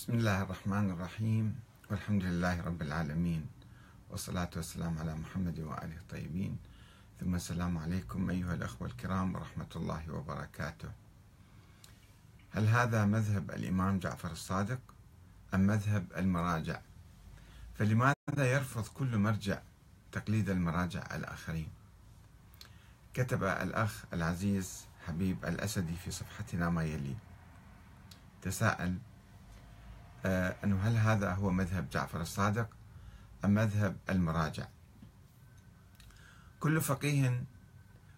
بسم الله الرحمن الرحيم. والحمد لله رب العالمين. والصلاة والسلام على محمد وآله الطيبين. ثم السلام عليكم أيها الأخوة الكرام ورحمة الله وبركاته. هل هذا مذهب الإمام جعفر الصادق أم مذهب المراجع؟ فلماذا يرفض كل مرجع تقليد المراجع الآخرين؟ كتب الأخ العزيز حبيب الأسدي في صفحتنا ما يلي. تساءل أنه هل هذا هو مذهب جعفر الصادق أم مذهب المراجع؟ كل فقيه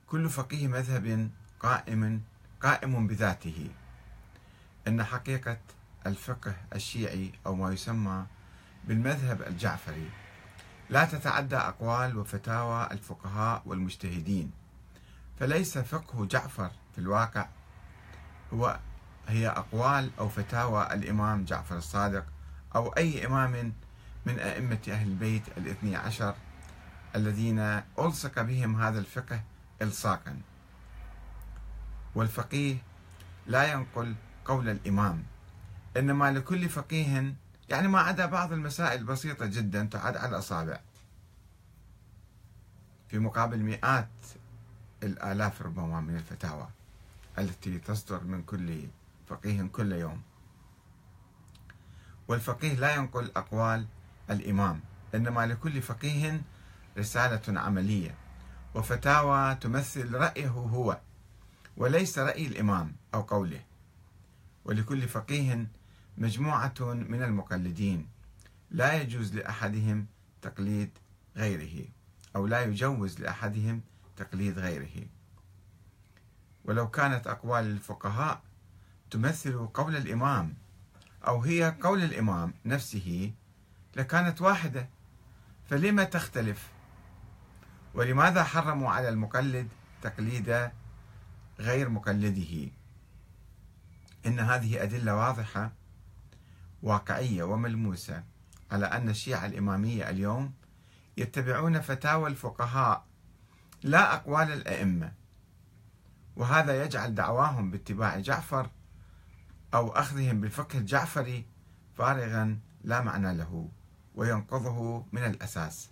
كل فقيه مذهب قائم قائم بذاته. إن حقيقة الفقه الشيعي أو ما يسمى بالمذهب الجعفري لا تتعدى أقوال وفتاوى الفقهاء والمجتهدين فليس فقه جعفر في الواقع هو هي أقوال أو فتاوى الإمام جعفر الصادق أو أي إمام من أئمة أهل البيت الاثني عشر الذين ألصق بهم هذا الفقه إلصاقا. والفقيه لا ينقل قول الإمام إنما لكل فقيه يعني ما عدا بعض المسائل البسيطة جدا تعد على الأصابع. في مقابل مئات الآلاف ربما من الفتاوى التي تصدر من كل فقيه كل يوم. والفقيه لا ينقل أقوال الإمام إنما لكل فقيه رسالة عملية وفتاوى تمثل رأيه هو وليس رأي الإمام أو قوله. ولكل فقيه مجموعة من المقلدين لا يجوز لأحدهم تقليد غيره أو لا يجوز لأحدهم تقليد غيره. ولو كانت أقوال الفقهاء تمثل قول الإمام أو هي قول الإمام نفسه لكانت واحدة فلما تختلف؟ ولماذا حرموا على المقلد تقليد غير مقلده؟ إن هذه أدلة واضحة واقعية وملموسة على أن الشيعة الإمامية اليوم يتبعون فتاوى الفقهاء لا أقوال الأئمة وهذا يجعل دعواهم باتباع جعفر أو أخذهم بالفقه الجعفري فارغا لا معنى له وينقضه من الأساس.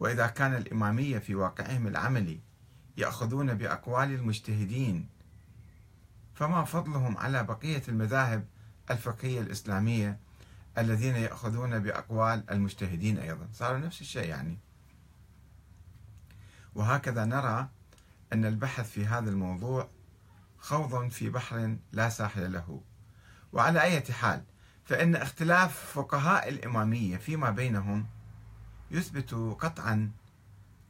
وإذا كان الإمامية في واقعهم العملي يأخذون بأقوال المجتهدين فما فضلهم على بقية المذاهب الفقهية الإسلامية الذين يأخذون بأقوال المجتهدين أيضا. صاروا نفس الشيء يعني. وهكذا نرى أن البحث في هذا الموضوع خوض في بحر لا ساحل له. وعلى أي حال فإن اختلاف فقهاء الإمامية فيما بينهم يثبت قطعا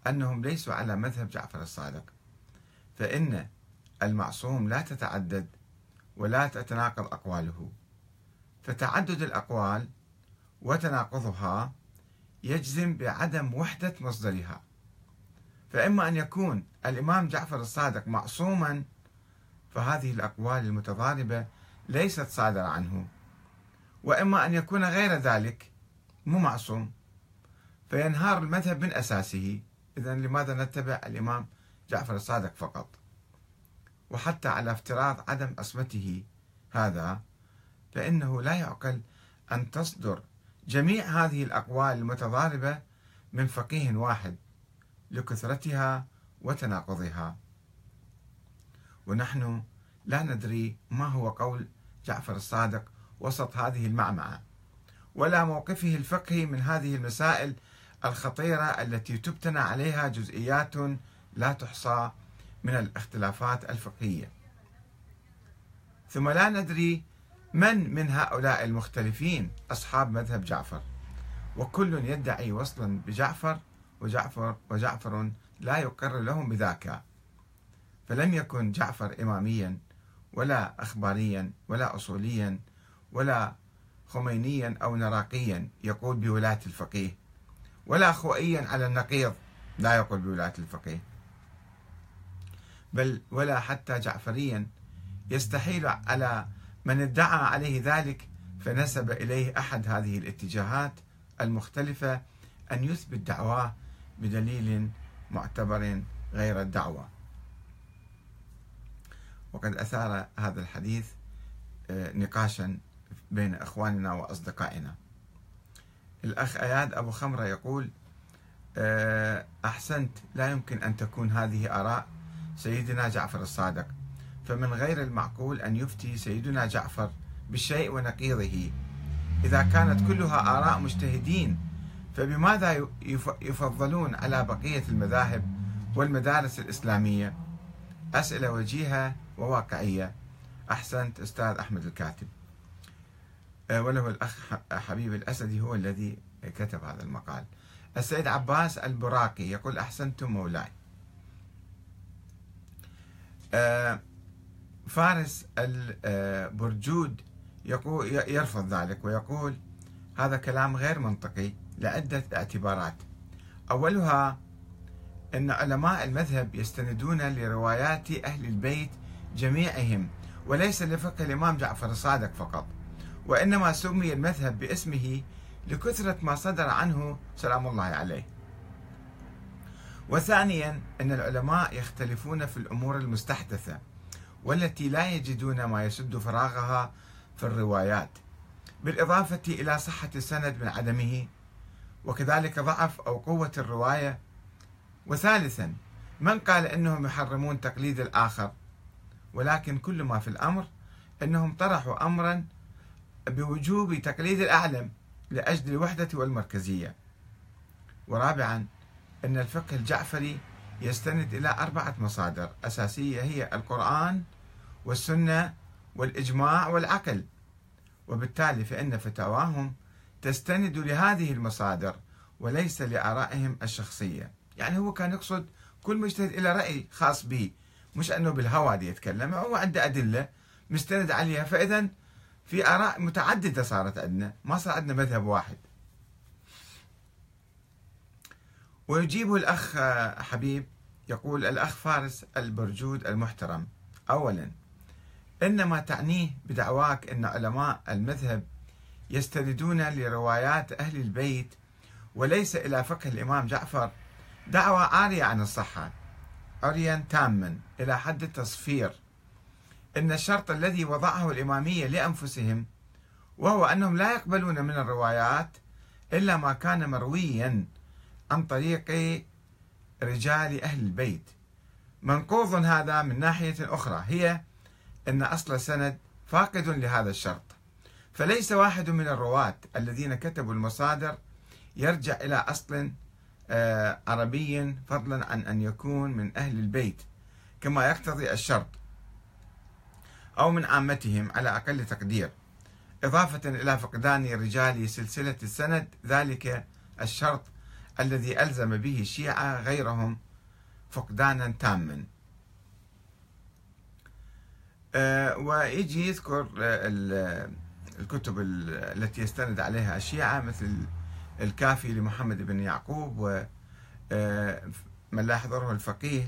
أنهم ليسوا على مذهب جعفر الصادق. فإن المعصوم لا تتعدد ولا تتناقض أقواله. فتعدد الأقوال وتناقضها يجزم بعدم وحدة مصدرها. فإما أن يكون الإمام جعفر الصادق معصوما فهذه الأقوال المتضاربة ليست صادرة عنه. وإما أن يكون غير ذلك مو معصوم. فينهار المذهب من أساسه. إذا لماذا نتبع الإمام جعفر الصادق فقط؟ وحتى على افتراض عدم عصمته هذا فإنه لا يعقل أن تصدر جميع هذه الأقوال المتضاربة من فقيه واحد لكثرتها وتناقضها. ونحن لا ندري ما هو قول جعفر الصادق وسط هذه المعمعة ولا موقفه الفقهي من هذه المسائل الخطيرة التي تبتنى عليها جزئيات لا تحصى من الاختلافات الفقهية. ثم لا ندري من من هؤلاء المختلفين أصحاب مذهب جعفر وكل يدعي وصلا بجعفر وجعفر وجعفر لا يقر لهم بذاك. فلم يكن جعفر إماميا ولا أخباريا ولا أصوليا ولا خمينيا أو نراقيا يقول بولاية الفقيه ولا خوئيا على النقيض لا يقول بولاية الفقيه. بل ولا حتى جعفريا يستحيل على من ادعى عليه ذلك فنسب إليه أحد هذه الاتجاهات المختلفة أن يثبت دعواه بدليل معتبر غير الدعوة. وقد أثار هذا الحديث آه، نقاشا بين إخواننا وأصدقائنا. الأخ أياد أبو خمرة يقول آه، أحسنت لا يمكن أن تكون هذه آراء سيدنا جعفر الصادق. فمن غير المعقول أن يفتي سيدنا جعفر بالشيء ونقيضه. إذا كانت كلها آراء مجتهدين فبماذا يفضلون على بقية المذاهب والمدارس الإسلامية؟ أسئلة وجيهة وواقعية. أحسنت أستاذ أحمد الكاتب. آه، وله الأخ حبيب الأسدي هو الذي كتب هذا المقال. السيد عباس البراقي يقول أحسنتم مولاي. آه، فارس البرجود يقول يرفض ذلك ويقول هذا كلام غير منطقي لعدة اعتبارات. أولها أن علماء المذهب يستندون لروايات أهل البيت جميعهم وليس لفقه الإمام جعفر الصادق فقط وإنما سمي المذهب باسمه لكثرة ما صدر عنه سلام الله عليه. وثانيا أن العلماء يختلفون في الأمور المستحدثة والتي لا يجدون ما يسد فراغها في الروايات بالإضافة إلى صحة السند من عدمه وكذلك ضعف أو قوة الرواية. وثالثا من قال أنهم يحرمون تقليد الآخر؟ ولكن كل ما في الأمر أنهم طرحوا أمرا بوجوب تقليد الأعلم لأجل الوحدة والمركزية. ورابعا أن الفقه الجعفري يستند إلى أربعة مصادر أساسية هي القرآن والسنة والإجماع والعقل. وبالتالي فإن فتاواهم تستند لهذه المصادر وليس لآرائهم الشخصية. يعني هو كان يقصد كل مجتهد إلى رأي خاص به مش أنه بالهوى دي يتكلم هو عنده أدلة مستند عليها. فإذا في آراء متعددة صارت عندنا ما صار عندنا مذهب واحد. ويجيب الأخ حبيب يقول الأخ فارس البرجود المحترم. أولا إنما تعنيه بدعواك أن علماء المذهب يستندون لروايات أهل البيت وليس إلى فقه الإمام جعفر. دعوة عارية عن الصحة. عريا تاما إلى حد التصفير. إن الشرط الذي وضعه الإمامية لأنفسهم وهو أنهم لا يقبلون من الروايات إلا ما كان مرويا عن طريق رجال أهل البيت. منقوض هذا من ناحية أخرى هي أن أصل السند فاقد لهذا الشرط. فليس واحد من الرواة الذين كتبوا المصادر يرجع إلى أصل عربي فضلا عن أن يكون من أهل البيت كما يقتضي الشرط أو من عامتهم على أقل تقدير. إضافة إلى فقدان رجال سلسلة السند ذلك الشرط الذي ألزم به الشيعة غيرهم فقدانا تاما. آه، ويجي يذكر الكتب التي يستند عليها الشيعة مثل الكافي لمحمد بن يعقوب ومن آه، لا يحضره الفقيه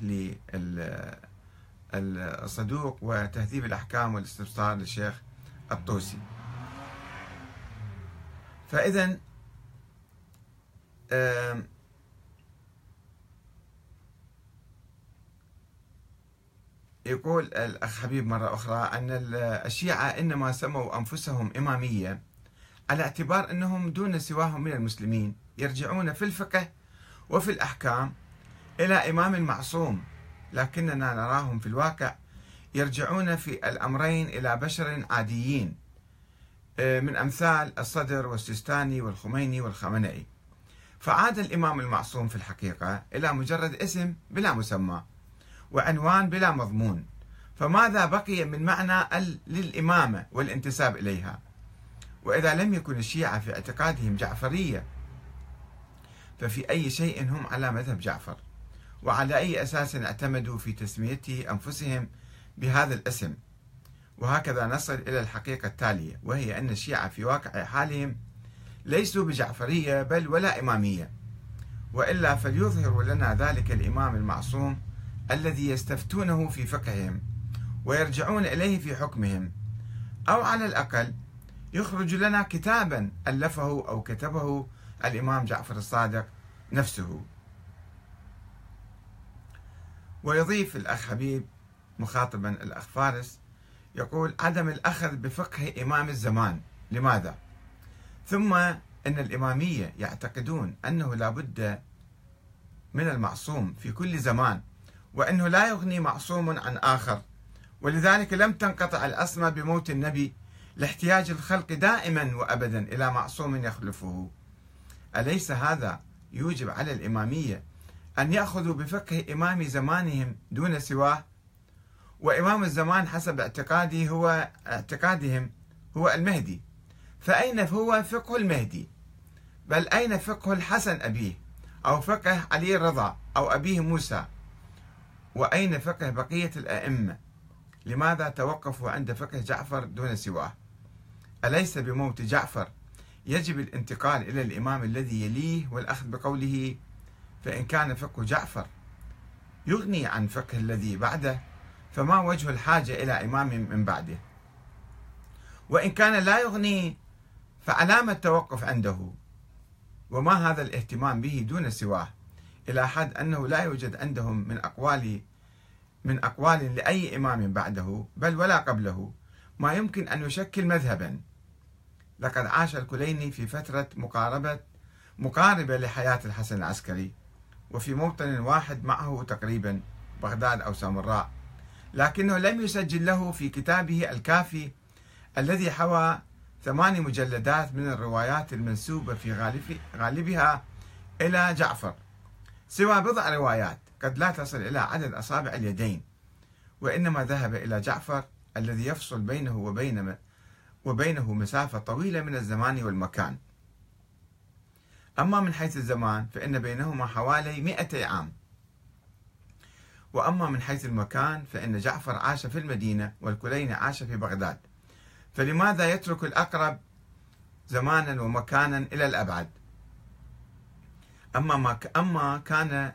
للصدوق وتهذيب الأحكام والاستبصار للشيخ الطوسي. فإذا يقول الأخ حبيب مرة أخرى أن الشيعة إنما سموا أنفسهم إمامية. على اعتبار أنهم دون سواهم من المسلمين يرجعون في الفقه وفي الأحكام إلى إمام معصوم لكننا نراهم في الواقع يرجعون في الأمرين إلى بشر عاديين آه، من أمثال الصدر والسيستاني والخميني والخمنئي. فعاد الإمام المعصوم في الحقيقة إلى مجرد اسم بلا مسمى وعنوان بلا مضمون. فماذا بقي من معنى للإمامة والانتساب إليها؟ وإذا لم يكن الشيعة في اعتقادهم جعفرية ففي أي شيء هم على مذهب جعفر. وعلى أي أساس اعتمدوا في تسميته أنفسهم بهذا الاسم. وهكذا نصل إلى الحقيقة التالية وهي أن الشيعة في واقع حالهم ليسوا بجعفرية بل ولا إمامية. وإلا فليظهر لنا ذلك الإمام المعصوم الذي يستفتونه في فقههم ويرجعون إليه في حكمهم أو على الأقل يخرج لنا كتابا ألفه أو كتبه الإمام جعفر الصادق نفسه. ويضيف الأخ حبيب مخاطبا الأخ فارس يقول عدم الأخذ بفقه إمام الزمان. لماذا؟ ثم أن الإمامية يعتقدون أنه لا بد من المعصوم في كل زمان وأنه لا يغني معصوم عن آخر. ولذلك لم تنقطع الأسمى بموت النبي لاحتياج الخلق دائما وأبدا إلى معصوم يخلفه. أليس هذا يوجب على الإمامية أن يأخذوا بفقه إمام زمانهم دون سواه؟ وإمام الزمان حسب اعتقادي هو اعتقادهم هو المهدي. فأين هو فقه المهدي؟ بل أين فقه الحسن أبيه أو فقه علي الرضا أو أبيه موسى؟ وأين فقه بقية الأئمة؟ لماذا توقفوا عند فقه جعفر دون سواه؟ أليس بموت جعفر؟ يجب الانتقال إلى الإمام الذي يليه والأخذ بقوله فإن كان فقه جعفر يغني عن فقه الذي بعده فما وجه الحاجة إلى إمام من بعده؟ وإن كان لا يغني فعلامة التوقف عنده. وما هذا الاهتمام به دون سواه إلى حد أنه لا يوجد عندهم من أقوال من أقوال لأي إمام بعده بل ولا قبله. ما يمكن أن يشكل مذهبا. لقد عاش الكليني في فترة مقاربة مقاربة لحياة الحسن العسكري وفي موطن واحد معه تقريبا بغداد أو سامراء لكنه لم يسجل له في كتابه الكافي الذي حوى ثماني مجلدات من الروايات المنسوبة في غالب غالبها إلى جعفر. سوى بضع روايات قد لا تصل إلى عدد أصابع اليدين وإنما ذهب إلى جعفر الذي يفصل بينه وبين وبينه مسافة طويلة من الزمان والمكان. أما من حيث الزمان فإن بينهما حوالي مئة عام. وأما من حيث المكان فإن جعفر عاش في المدينة والكلين عاش في بغداد. فلماذا يترك الأقرب زمانا ومكانا إلى الأبعد؟ أما ما أما كان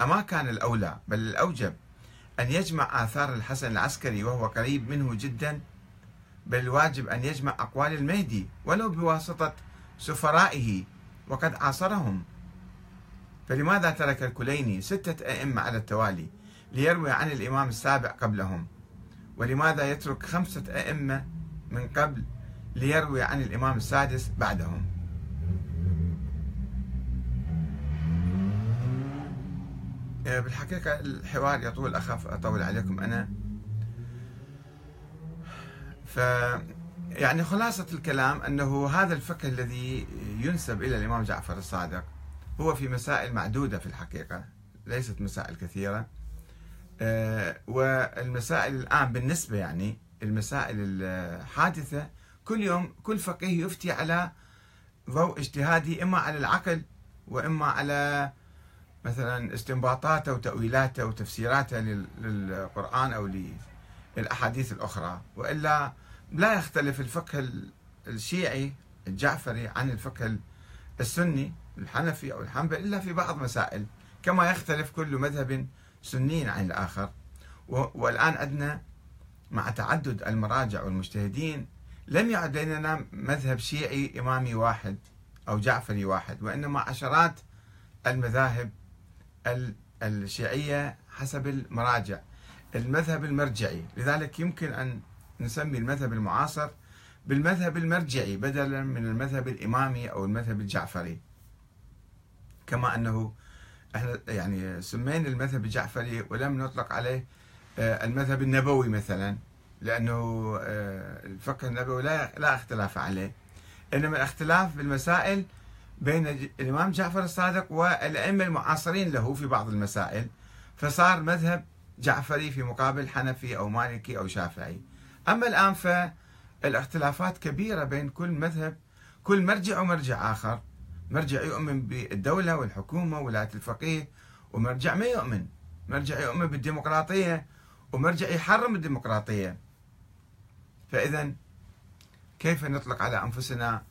أما كان الأولى بل الأوجب أن يجمع آثار الحسن العسكري وهو قريب منه جدا بل الواجب أن يجمع أقوال المهدي ولو بواسطة سفرائه وقد عاصرهم. فلماذا ترك الكليني ستة أئمة على التوالي ليروي عن الإمام السابع قبلهم؟ ولماذا يترك خمسة أئمة من قبل ليروي عن الإمام السادس بعدهم؟ بالحقيقة الحوار يطول أخاف أطول عليكم أنا. ف يعني خلاصة الكلام أنه هذا الفقه الذي ينسب إلى الإمام جعفر الصادق هو في مسائل معدودة في الحقيقة ليست مسائل كثيرة. آه، والمسائل الآن بالنسبة يعني المسائل الحادثة كل يوم كل فقيه يفتي على ضوء اجتهادي إما على العقل وإما على مثلا استنباطاته وتأويلاته وتفسيراته للقرآن أو للأحاديث الأخرى. وإلا لا يختلف الفقه الشيعي الجعفري عن الفقه السني الحنفي أو الحنبلي إلا في بعض مسائل. كما يختلف كل مذهب سني عن الآخر. والآن عندنا مع تعدد المراجع والمجتهدين لم يعد لدينا مذهب شيعي إمامي واحد أو جعفري واحد وإنما عشرات المذاهب الشيعية حسب المراجع. المذهب المرجعي. لذلك يمكن أن نسمي المذهب المعاصر بالمذهب المرجعي بدلا من المذهب الإمامي أو المذهب الجعفري. كما أنه إحنا يعني سمينا المذهب الجعفري ولم نطلق عليه آه، المذهب النبوي مثلا لأنه آه، الفقه النبوي لا لا اختلاف عليه. إنما الاختلاف بالمسائل بين الإمام جعفر الصادق والأئمة المعاصرين له في بعض المسائل. فصار مذهب جعفري في مقابل حنفي أو مالكي أو شافعي. أما الآن فالاختلافات كبيرة بين كل مذهب كل مرجع ومرجع آخر. مرجع يؤمن بالدولة والحكومة ولاية الفقيه ومرجع ما يؤمن. مرجع يؤمن بالديمقراطية ومرجع يحرم الديمقراطية. فإذا كيف نطلق على أنفسنا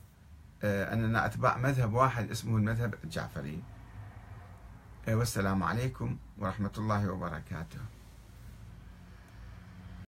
آه، أننا أتباع مذهب واحد اسمه المذهب الجعفري؟ آه، والسلام عليكم ورحمة الله وبركاته.